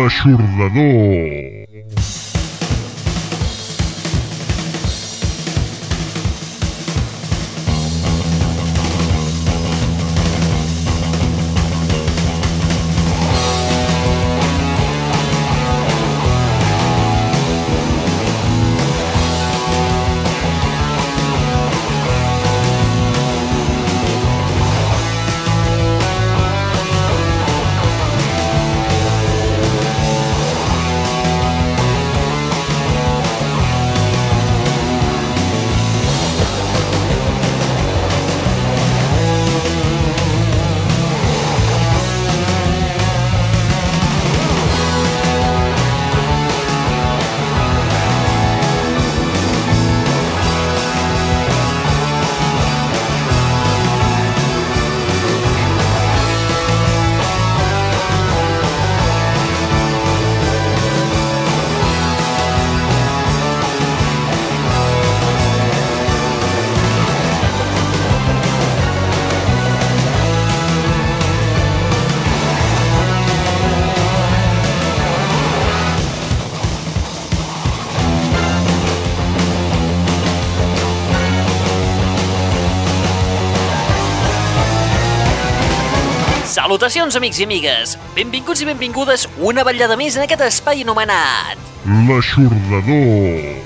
L'aixordador. Amics i amigues! Benvinguts i benvingudes una vetllada més en aquest espai anomenat... L'aixordador.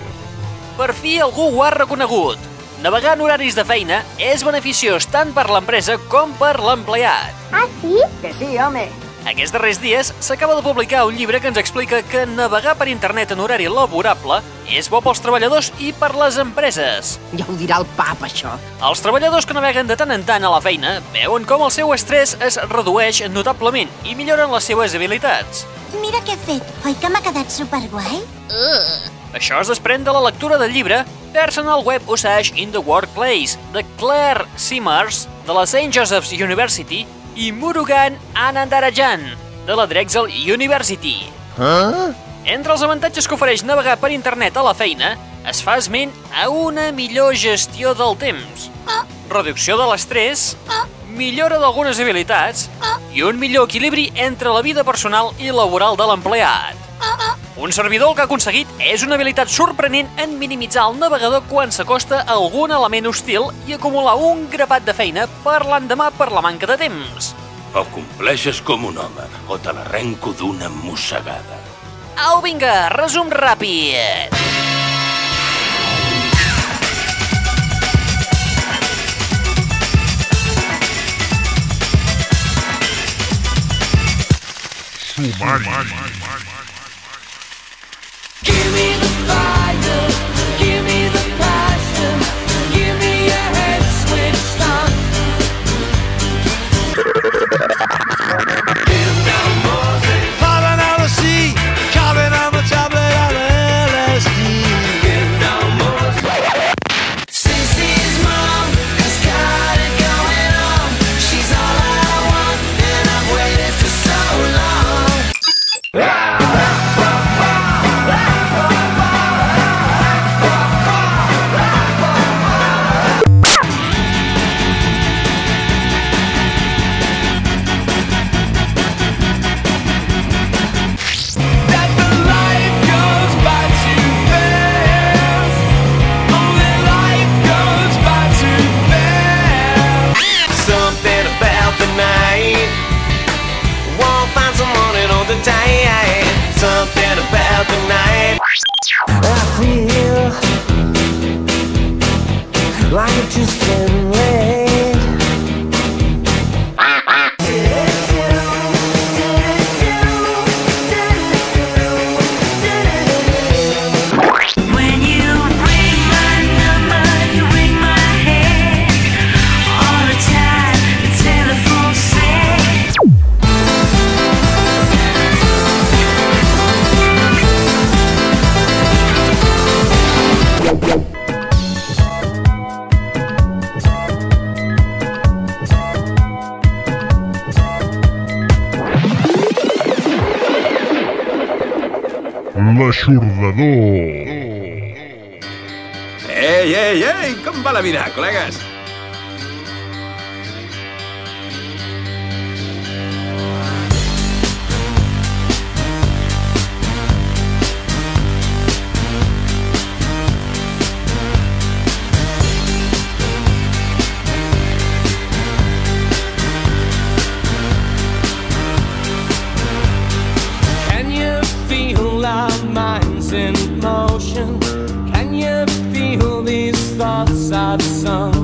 Per fi algú ho ha reconegut. Navegar en horaris de feina és beneficiós tant per l'empresa com per l'empleat. Ah, sí? Que sí, home. Aquests darrers dies s'acaba de publicar un llibre que ens explica que navegar per internet en horari laborable és bo pels treballadors i per les empreses. Ja ho dirà el pap, això. Els treballadors que naveguen de tant en tant a la feina veuen com el seu estrès es redueix notablement i milloren les seves habilitats. Mira què he fet. Oi que m'ha quedat superguai? Això es desprèn de la lectura del llibre Personal Web Usage in the Workplace de Claire Simmers de la St. Joseph's University i Murugan Anandarajan de la Drexel University. Entre els avantatges que ofereix navegar per internet a la feina es fa esment a una millor gestió del temps, reducció de l'estrès, millora d'algunes habilitats i un millor equilibri entre la vida personal i laboral de l'empleat. Un servidor el que ha aconseguit és una habilitat sorprenent en minimitzar el navegador quan s'acosta a algun element hostil i acumular un grapat de feina per l'endemà per la manca de temps. O compleixes com un home, o te l'arrenco d'una mossegada. Au, vinga, resum ràpid. Sumari. Falling some the sun.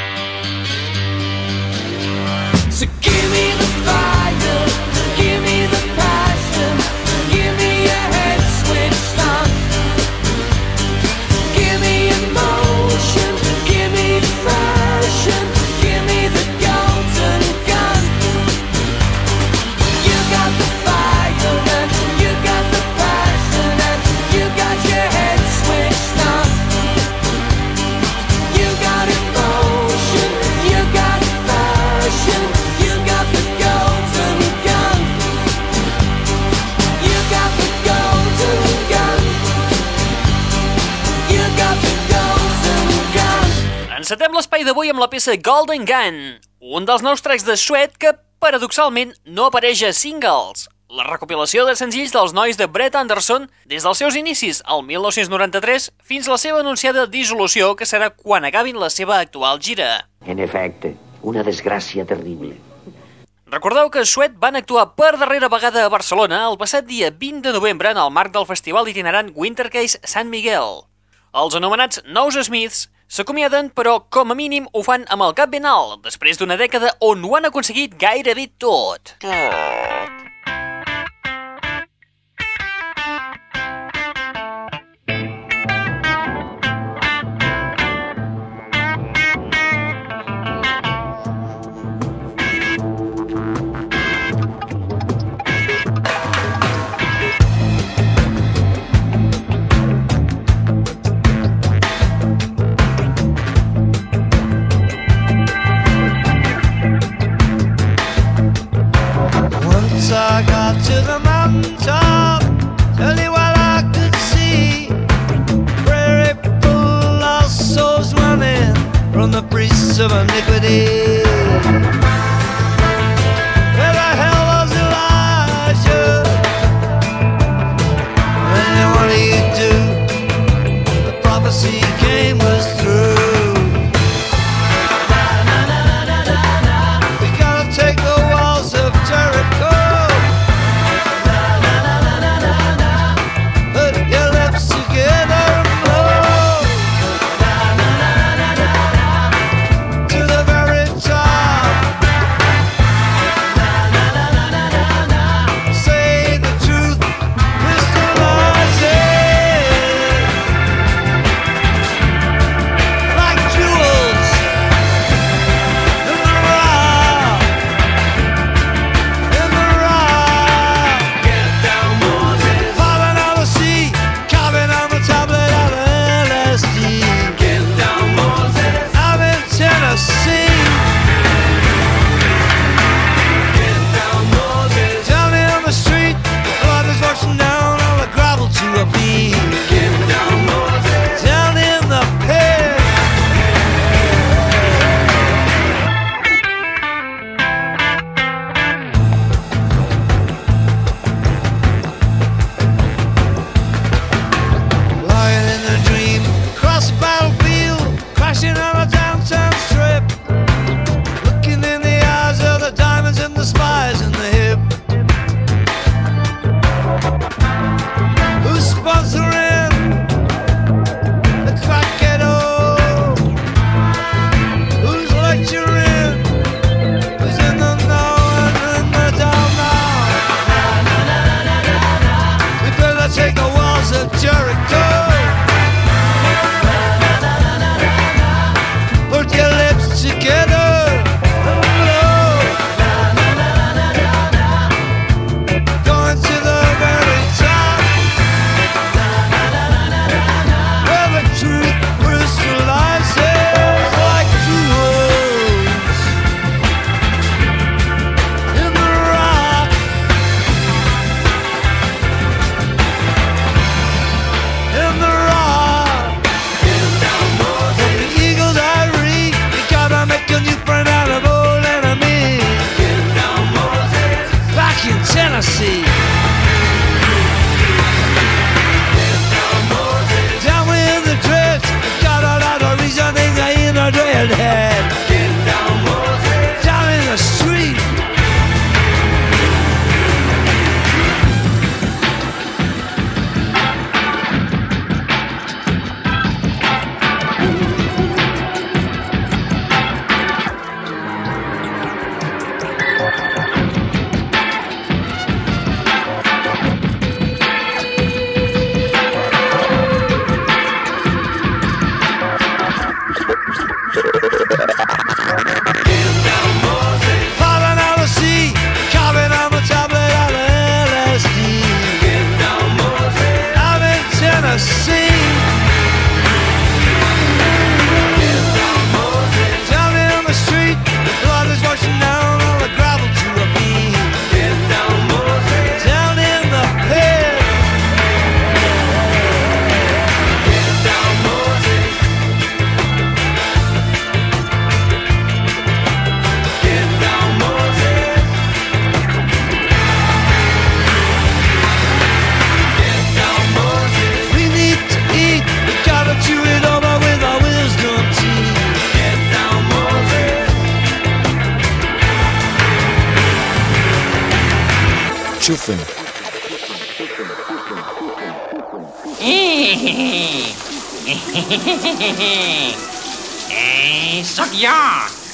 la peça Golden Gun, un dels nous tracks de Suet que, paradoxalment, no apareix a singles. La recopilació de senzills dels nois de Brett Anderson des dels seus inicis al 1993 fins a la seva anunciada dissolució que serà quan acabin la seva actual gira. En efecte, una desgràcia terrible. Recordeu que Suet van actuar per darrera vegada a Barcelona el passat dia 20 de novembre en el marc del festival itinerant Wintercase Sant Miguel. Els anomenats Nous Smiths S'acomiaden, però com a mínim ho fan amb el cap ben alt, després d'una dècada on ho han aconseguit gairebé tot. Tot.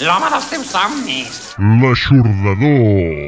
L'home dels teus somnis. L'aixordador.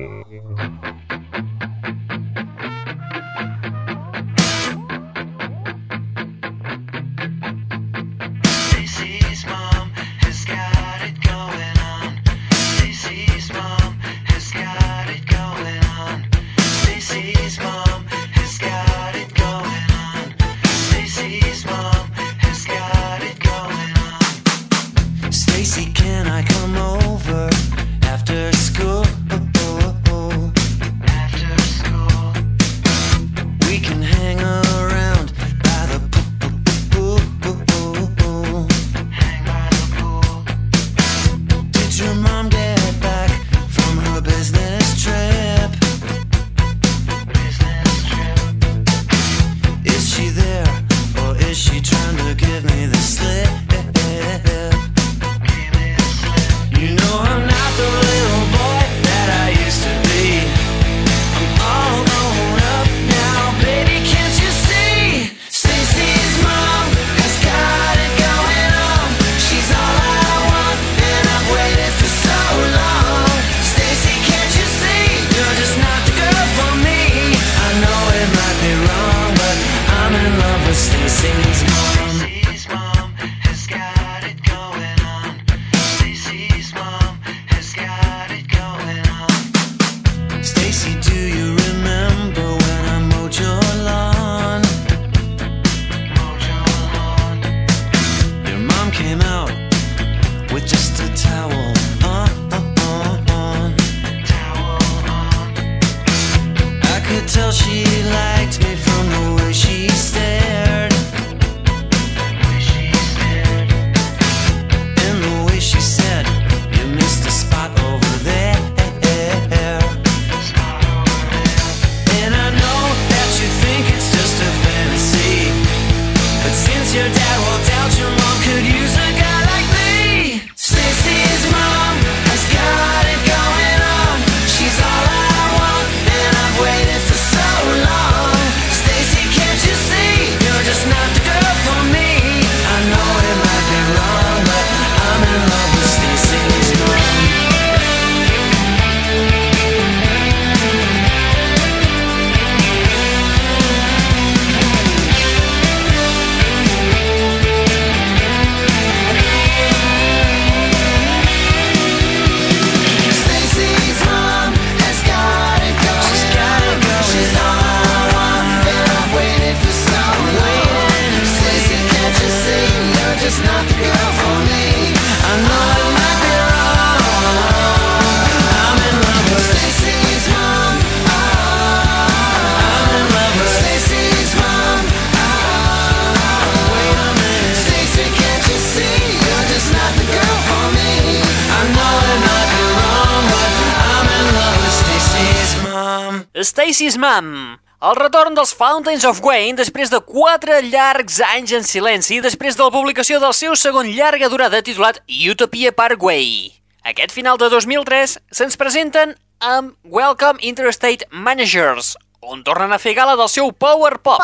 Mom, el retorn dels Fountains of Wayne després de quatre llargs anys en silenci després de la publicació del seu segon llarga durada titulat Utopia Parkway. Aquest final de 2003 se'ns presenten amb Welcome Interstate Managers, on tornen a fer gala del seu power pop.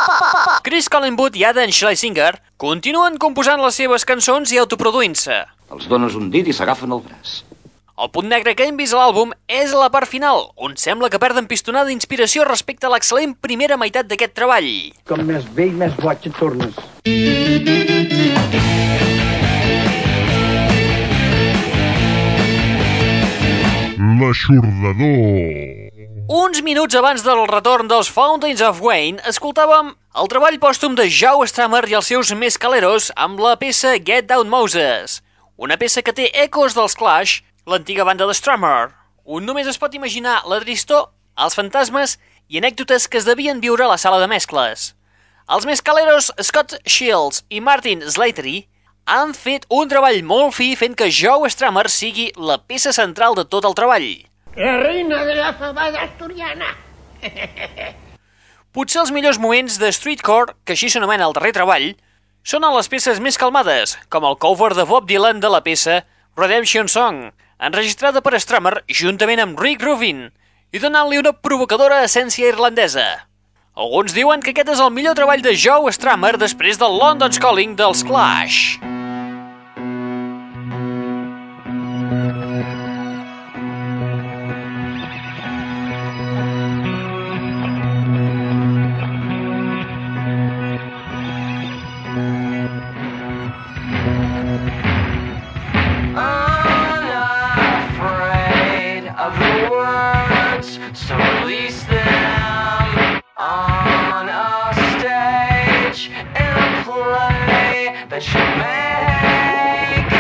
Chris Collingwood i Adam Schlesinger continuen composant les seves cançons i autoproduint-se. Els dones un dit i s'agafen el braç. El punt negre que hem vist a l'àlbum és la part final, on sembla que perden pistonada d'inspiració respecte a l'excel·lent primera meitat d'aquest treball. Com més vell, més boig et tornes. L'aixordador. Uns minuts abans del retorn dels Fountains of Wayne, escoltàvem el treball pòstum de Joe Strummer i els seus mescaleros amb la peça Get Down Moses, una peça que té ecos dels Clash, l'antiga banda de Strummer. Un només es pot imaginar la tristor, els fantasmes i anècdotes que es devien viure a la sala de mescles. Els mescaleros Scott Shields i Martin Slatery han fet un treball molt fi fent que Joe Strummer sigui la peça central de tot el treball. La reina de la fabada asturiana. Potser els millors moments de streetcore, que així s'anomena el darrer treball, són a les peces més calmades, com el cover de Bob Dylan de la peça Redemption Song, enregistrada per Strummer juntament amb Rick Rubin i donant-li una provocadora essència irlandesa. Alguns diuen que aquest és el millor treball de Joe Strummer després del London's Calling dels Clash. that you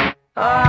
make. Oh.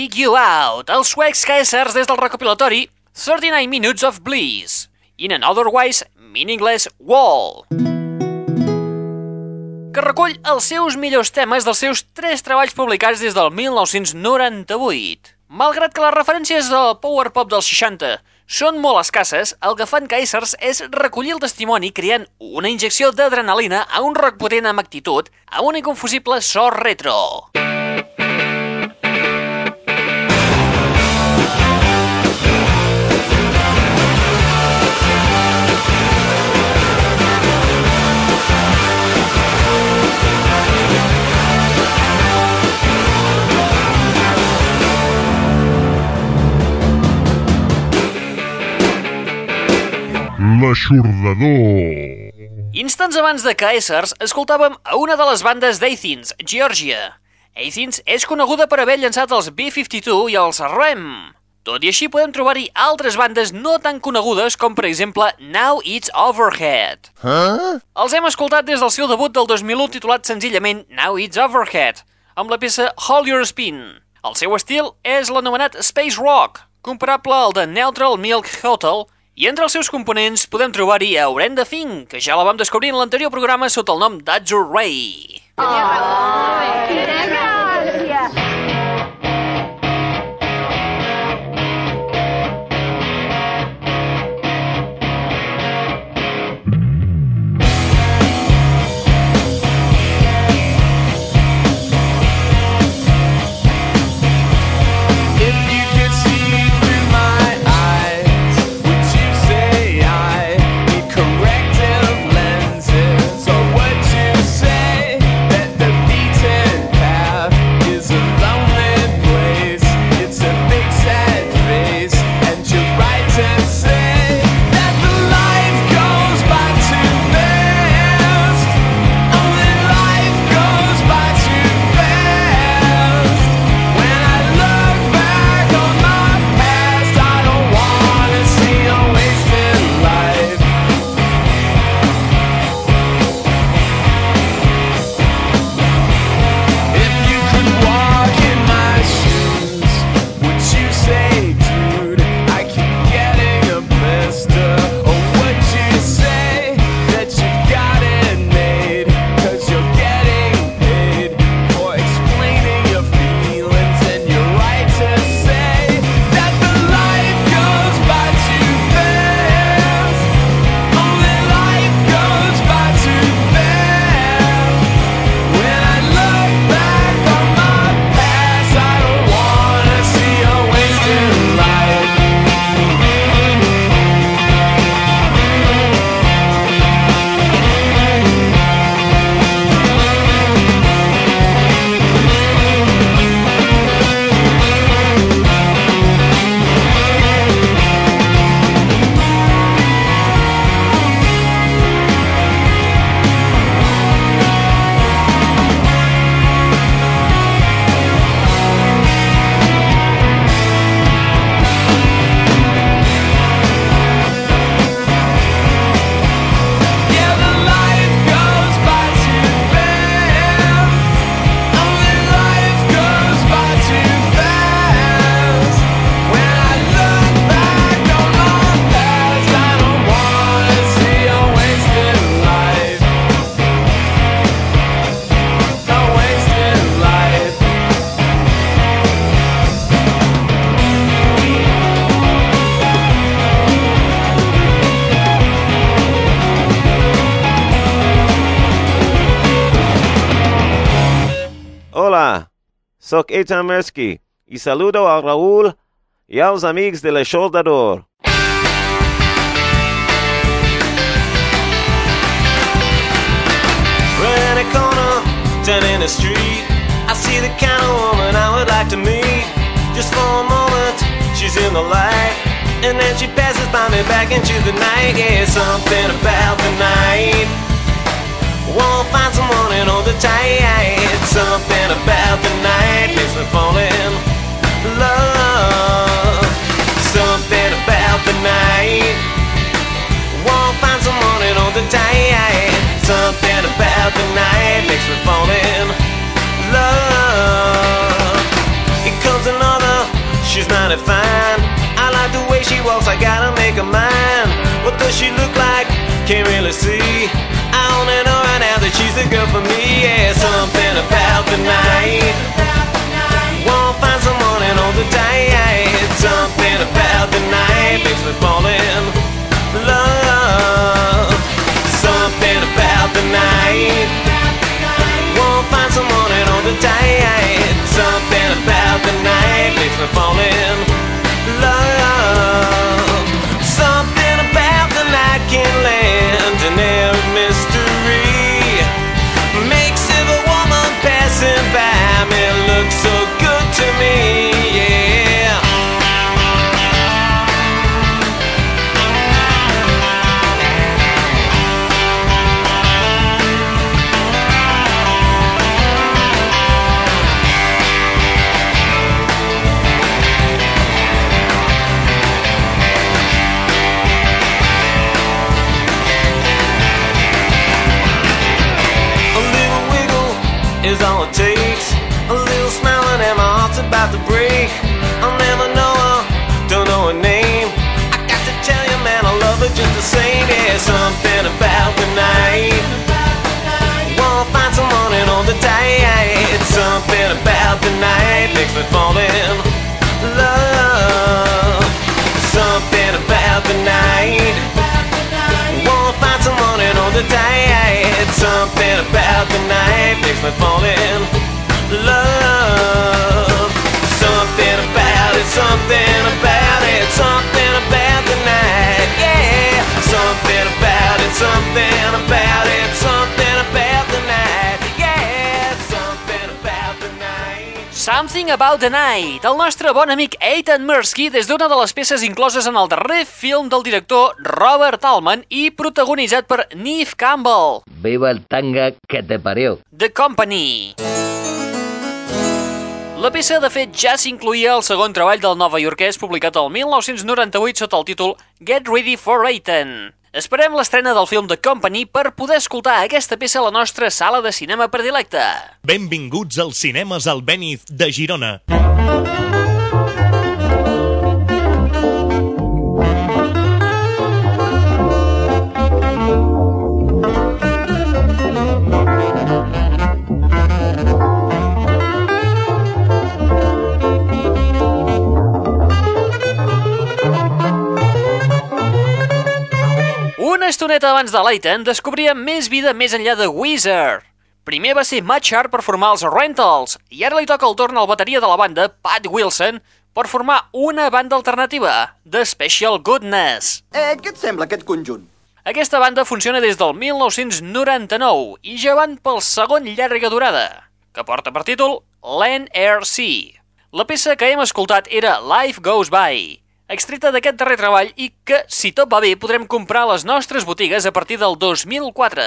Kick You Out, els suecs KSRs des del recopilatori 39 Minutes of Bliss, in an otherwise meaningless wall, que recull els seus millors temes dels seus tres treballs publicats des del 1998. Malgrat que les referències del power pop dels 60 són molt escasses, el que fan Kaisers és recollir el testimoni creant una injecció d'adrenalina a un rock potent amb actitud, a un inconfusible so retro. L'aixordador. Instants abans de Kaisers, escoltàvem a una de les bandes d'Athens, Georgia. Athens és coneguda per haver llançat els B-52 i els REM. Tot i així podem trobar-hi altres bandes no tan conegudes com per exemple Now It's Overhead. Huh? Els hem escoltat des del seu debut del 2001 titulat senzillament Now It's Overhead, amb la peça Hold Your Spin. El seu estil és l'anomenat Space Rock, comparable al de Neutral Milk Hotel, i entre els seus components podem trobar-hi a Orenda Thing, que ja la vam descobrir en l'anterior programa sota el nom d'Azur Ray. If sóc Eitan Mersky i saludo al Raül i als amics de l'Aixordador. Round a corner, turning the street. I see the kind of woman I would like to meet. Just for a moment, she's in the light. And then she passes by me back into the night. Yeah, something about the night. Won't find someone and hold her tight. Something about the night makes me fall in love. Something about the night. Won't find someone and hold her tight. Something about the night makes me fall in love. It comes along she's mighty fine. I like the way she walks, I gotta make her mine. What does she look like? Can't really see. I only know right now that she's the girl for me. Yeah, something about the night. Won't find someone in all the day. Something about the night makes me fall in love. Something about the night. Won't find someone in all the day. Something about the night makes me fall in love. Is all it takes. A little smiling and my heart's about to break. I'll never know her, don't know her name. I got to tell you, man, I love her just the same. Yeah, something about the night. Won't find someone in all the day. It's something about the night makes me fall in love. Something about the night. The day. Something about the night makes me fall in love. Something about it, something about it, something about the night. Yeah, something about it, something about it, something Something About the Night, el nostre bon amic Ethan Mirsky des d'una de les peces incloses en el darrer film del director Robert Altman i protagonitzat per Neve Campbell, Viva el tanga que te parió. The Company. La peça, de fet, ja s'incluïa al segon treball del novaiorquès publicat el 1998 sota el títol Get Ready for Ethan. Esperem l'estrena del film The Company per poder escoltar aquesta peça a la nostra sala de cinema predilecta. Benvinguts als cinemes Albéniz de Girona. Estoneta abans de l'Aitan descobríem més vida més enllà de Wizard. Primer va ser Matt Sharp per formar els Rentals, i ara li toca el torn al bateria de la banda, Pat Wilson, per formar una banda alternativa, The Special Goodness. Eh, què et sembla aquest conjunt? Aquesta banda funciona des del 1999 i ja van pel segon llarga durada, que porta per títol Land Air Sea. La peça que hem escoltat era Life Goes By, extreta d'aquest darrer treball i que, si tot va bé, podrem comprar a les nostres botigues a partir del 2004.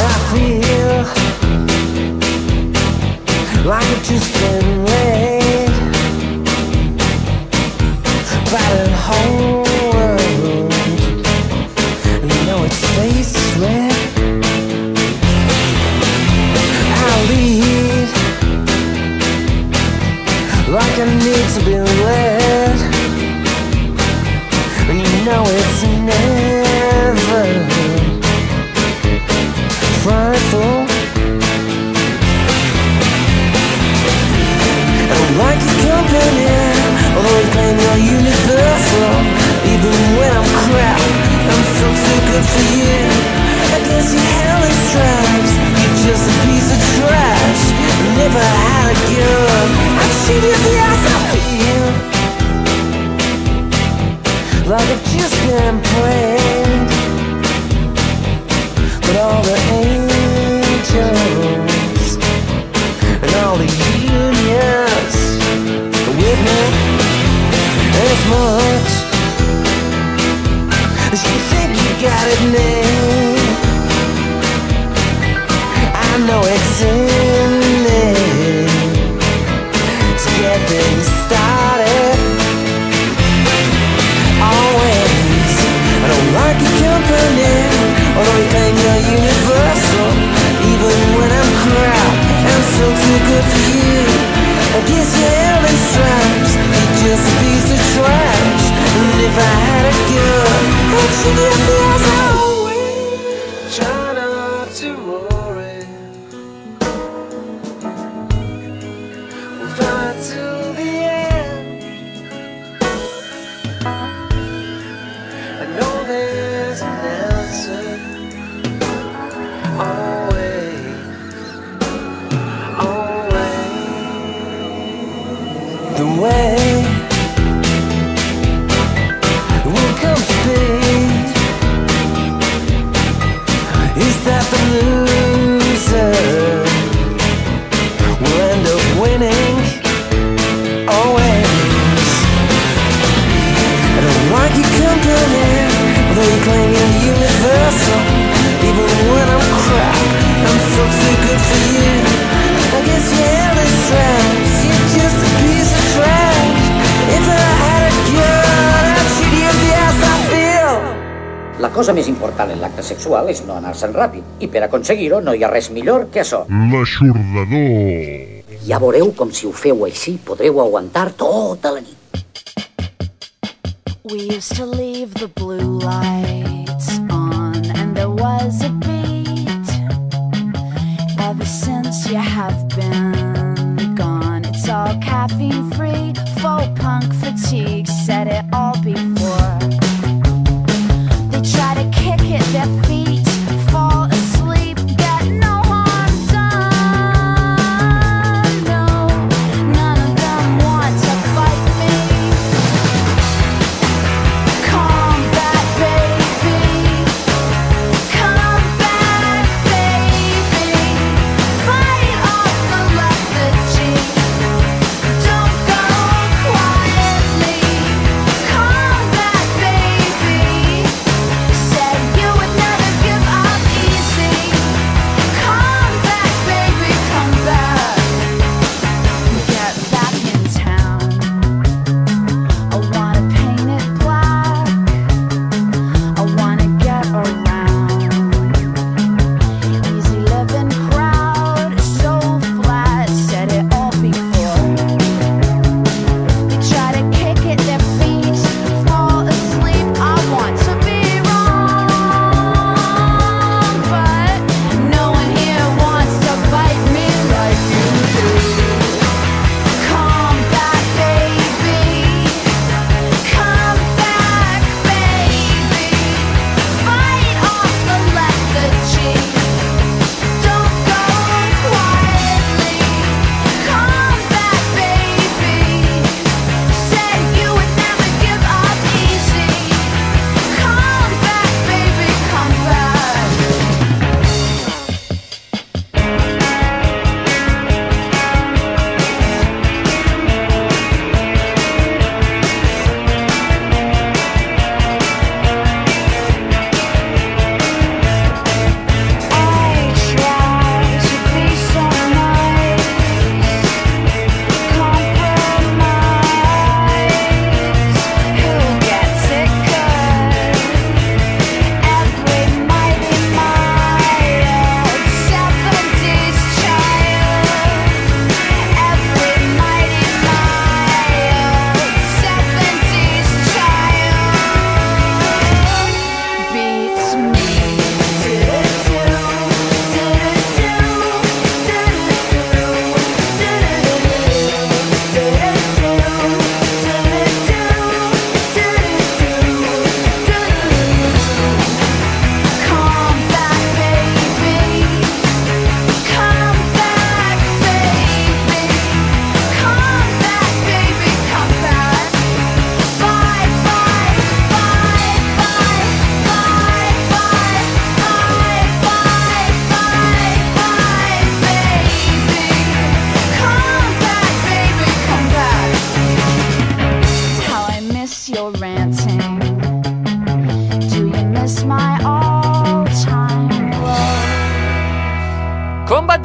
I feel like I've just been laid Like I've just been La cosa més important en l'acte sexual és no anar-se'n ràpid, i per aconseguir-ho no hi ha res millor que això. L'aixordador. Ja veureu com si ho feu així podreu aguantar tota la nit. We used to leave the blue lights on, and there was a beat. Ever since you have been gone, it's all caffeine free. Faux punk fatigue said it all before. step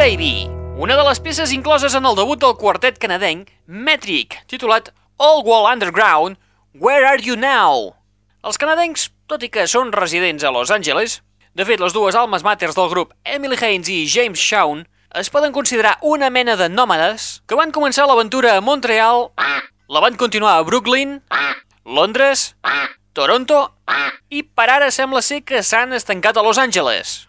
Baby, una de les peces incloses en el debut del quartet canadenc Metric, titulat All Wall Underground, Where Are You Now? Els canadencs, tot i que són residents a Los Angeles, de fet, les dues almes maters del grup, Emily Haynes i James Shawn, es poden considerar una mena de nòmades que van començar l'aventura a Montreal, la van continuar a Brooklyn, Londres, Toronto i per ara sembla ser que s'han estancat a Los Angeles.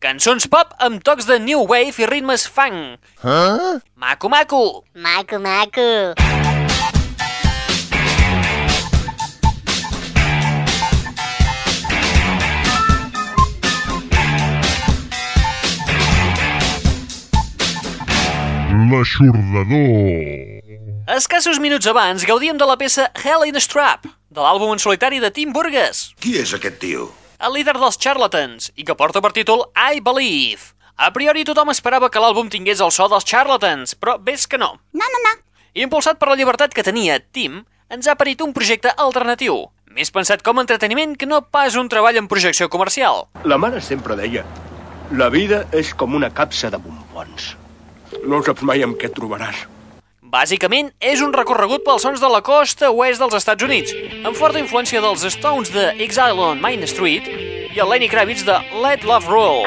Cançons pop amb tocs de new wave i ritmes funk. Huh? Maco, maco! Maco, maco. L'aixordador. Escassos minuts abans gaudíem de la peça Hell in a Strap, de l'àlbum en solitari de Tim Burgess, Qui és aquest tio? El líder dels Charlatans, i que porta per títol I Believe. A priori tothom esperava que l'àlbum tingués el so dels Charlatans, però ves que no. No, no, no. Impulsat per la llibertat que tenia Tim, ens ha parit un projecte alternatiu, més pensat com a entreteniment que no pas un treball en projecció comercial. La mare sempre deia la vida és com una capsa de bombons. No saps mai amb què et trobaràs. Bàsicament, és un recorregut pels sons de la costa oest dels Estats Units, amb forta influència dels Stones de Exile on Main Street i el Lenny Kravitz de Let Love Roll.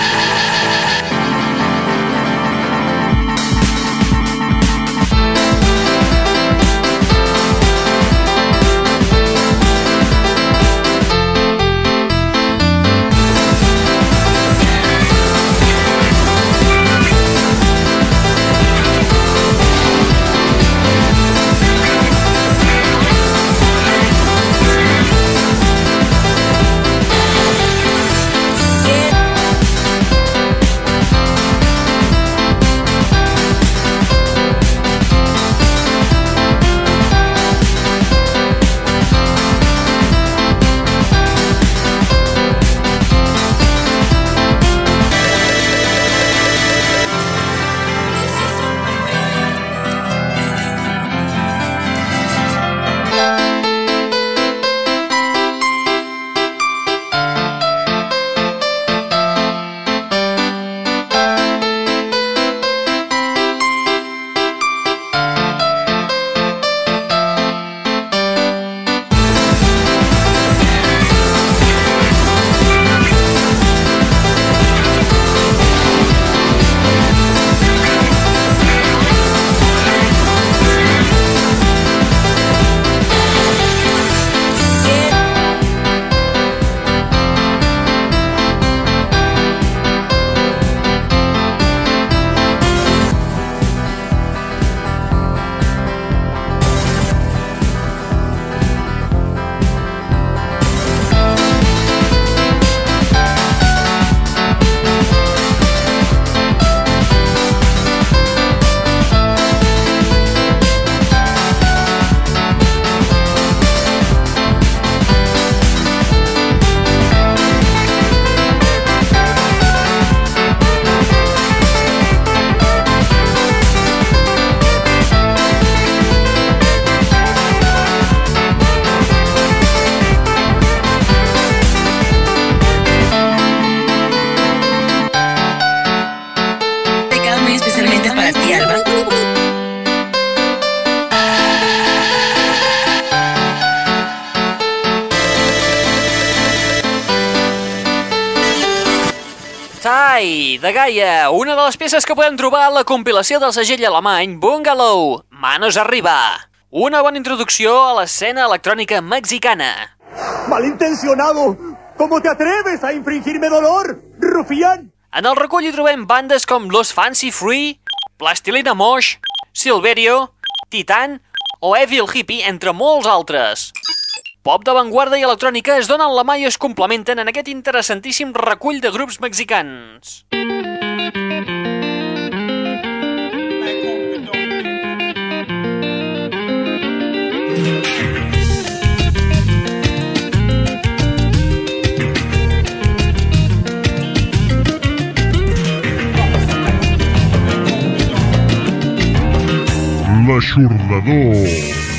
De Gaia, una de les peces que podem trobar a la compilació del segell alemany Bungalow, Manos Arriba. Una bona introducció a l'escena electrònica mexicana. ¡Malintencionado! ¿Cómo te atreves a infringirme dolor, rufián? En el recull hi trobem bandes com Los Fancy Free, Plastilina Mosh, Silverio, Titan o Evil Hippie, entre molts altres. Pop d'avantguarda i electrònica es donen la mà i es complementen en aquest interessantíssim recull de grups mexicans. L'aixordador.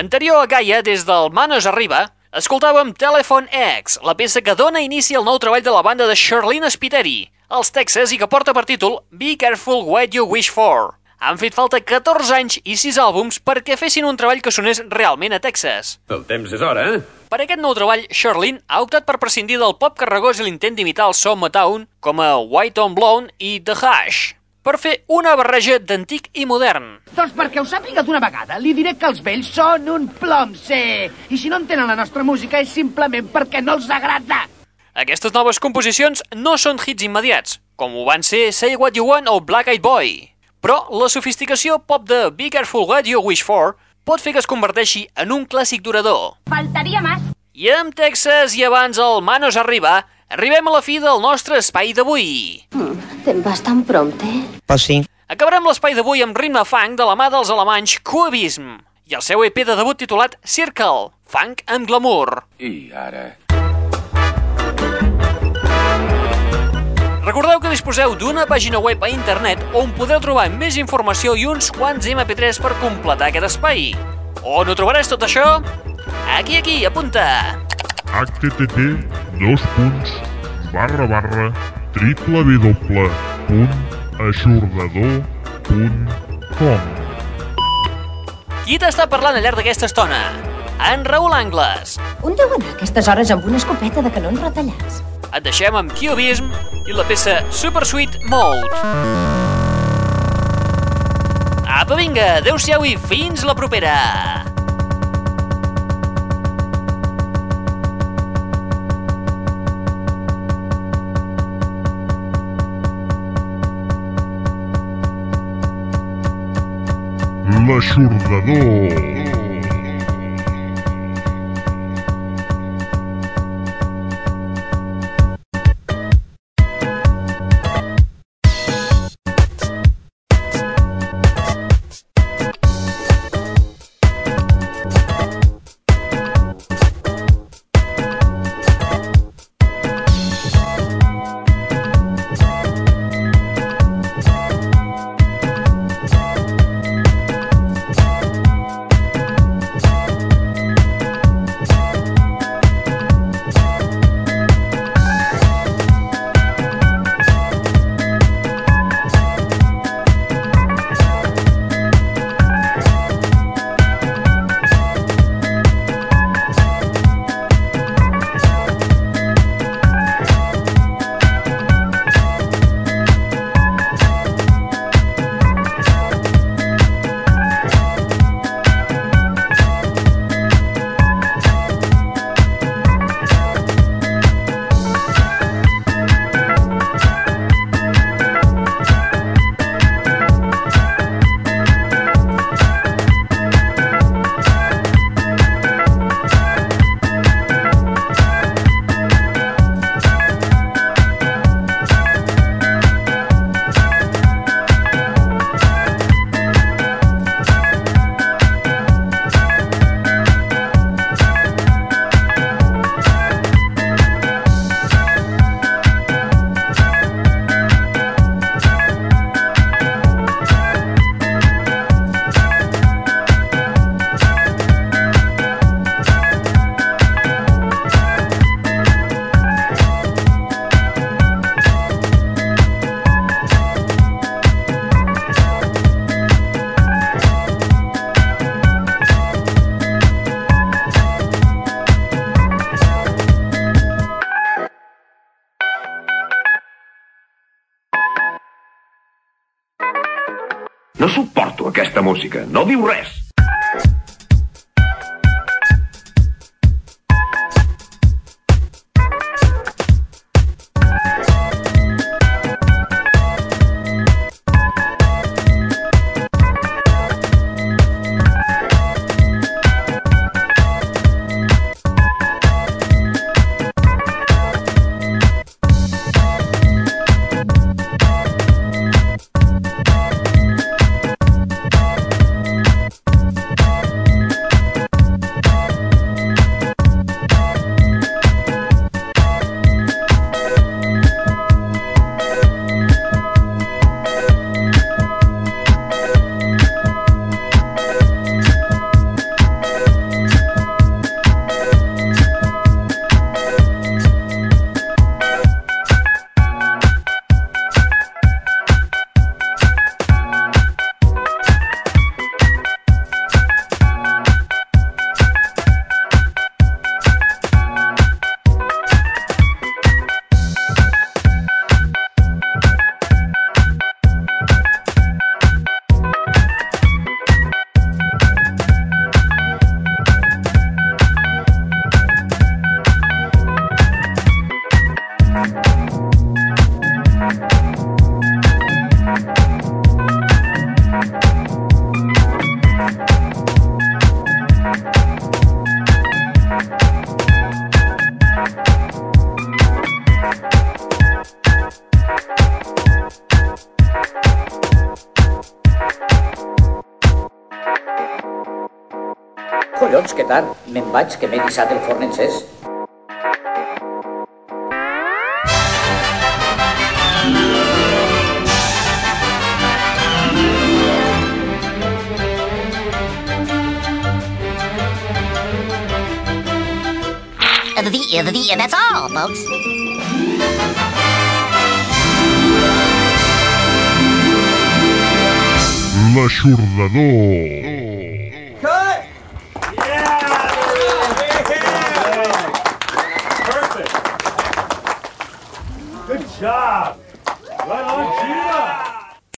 Anterior a Gaia, des del Manos Arriba, escoltàvem Telephone X, la peça que dona inici al nou treball de la banda de Charlene Spiteri, els Texas, i que porta per títol Be Careful What You Wish For. Han fet falta 14 anys i 6 àlbums perquè fessin un treball que sonés realment a Texas. El temps és hora, eh? Per aquest nou treball, Charlene ha optat per prescindir del pop carregós i l'intent d'imitar el so Motown, com a White on Blonde i The Hush, per fer una barreja d'antic i modern. Doncs perquè ho sàpiga d'una vegada, li diré que els vells són un plom, sí. I si no entenen la nostra música és simplement perquè no els agrada. Aquestes noves composicions no són hits immediats, com ho van ser Say What You Want o Black Eyed Boy. Però la sofisticació pop de Be Careful What You Wish For pot fer que es converteixi en un clàssic durador. Faltaria más. I amb Texas i abans el Manos Arriba, arribem a la fi del nostre espai d'avui. Te'n vas tan prompte? Pues sí. Acabarem l'espai d'avui amb ritme funk de la mà dels alemanys Cubism i el seu EP de debut titulat Circle, funk amb glamour. I ara... Recordeu que disposeu d'una pàgina web a internet on podreu trobar més informació i uns quants MP3 per completar aquest espai. On ho trobaràs tot això? Aquí, aquí, apunta! Http dos punts barra barra www.aixordador.com Qui t'està parlant al llarg d'aquesta estona? En Raül Angles. On deu anar a aquestes hores amb una escopeta de canons retallats? Et deixem amb Cubism i la peça Super Sweet Mode. Apa, vinga, adeu-siau i fins la propera! L'aixordador. Vaig, que m'he guisat el forn encès. The, the, the, that's all, folks. L'aixordador.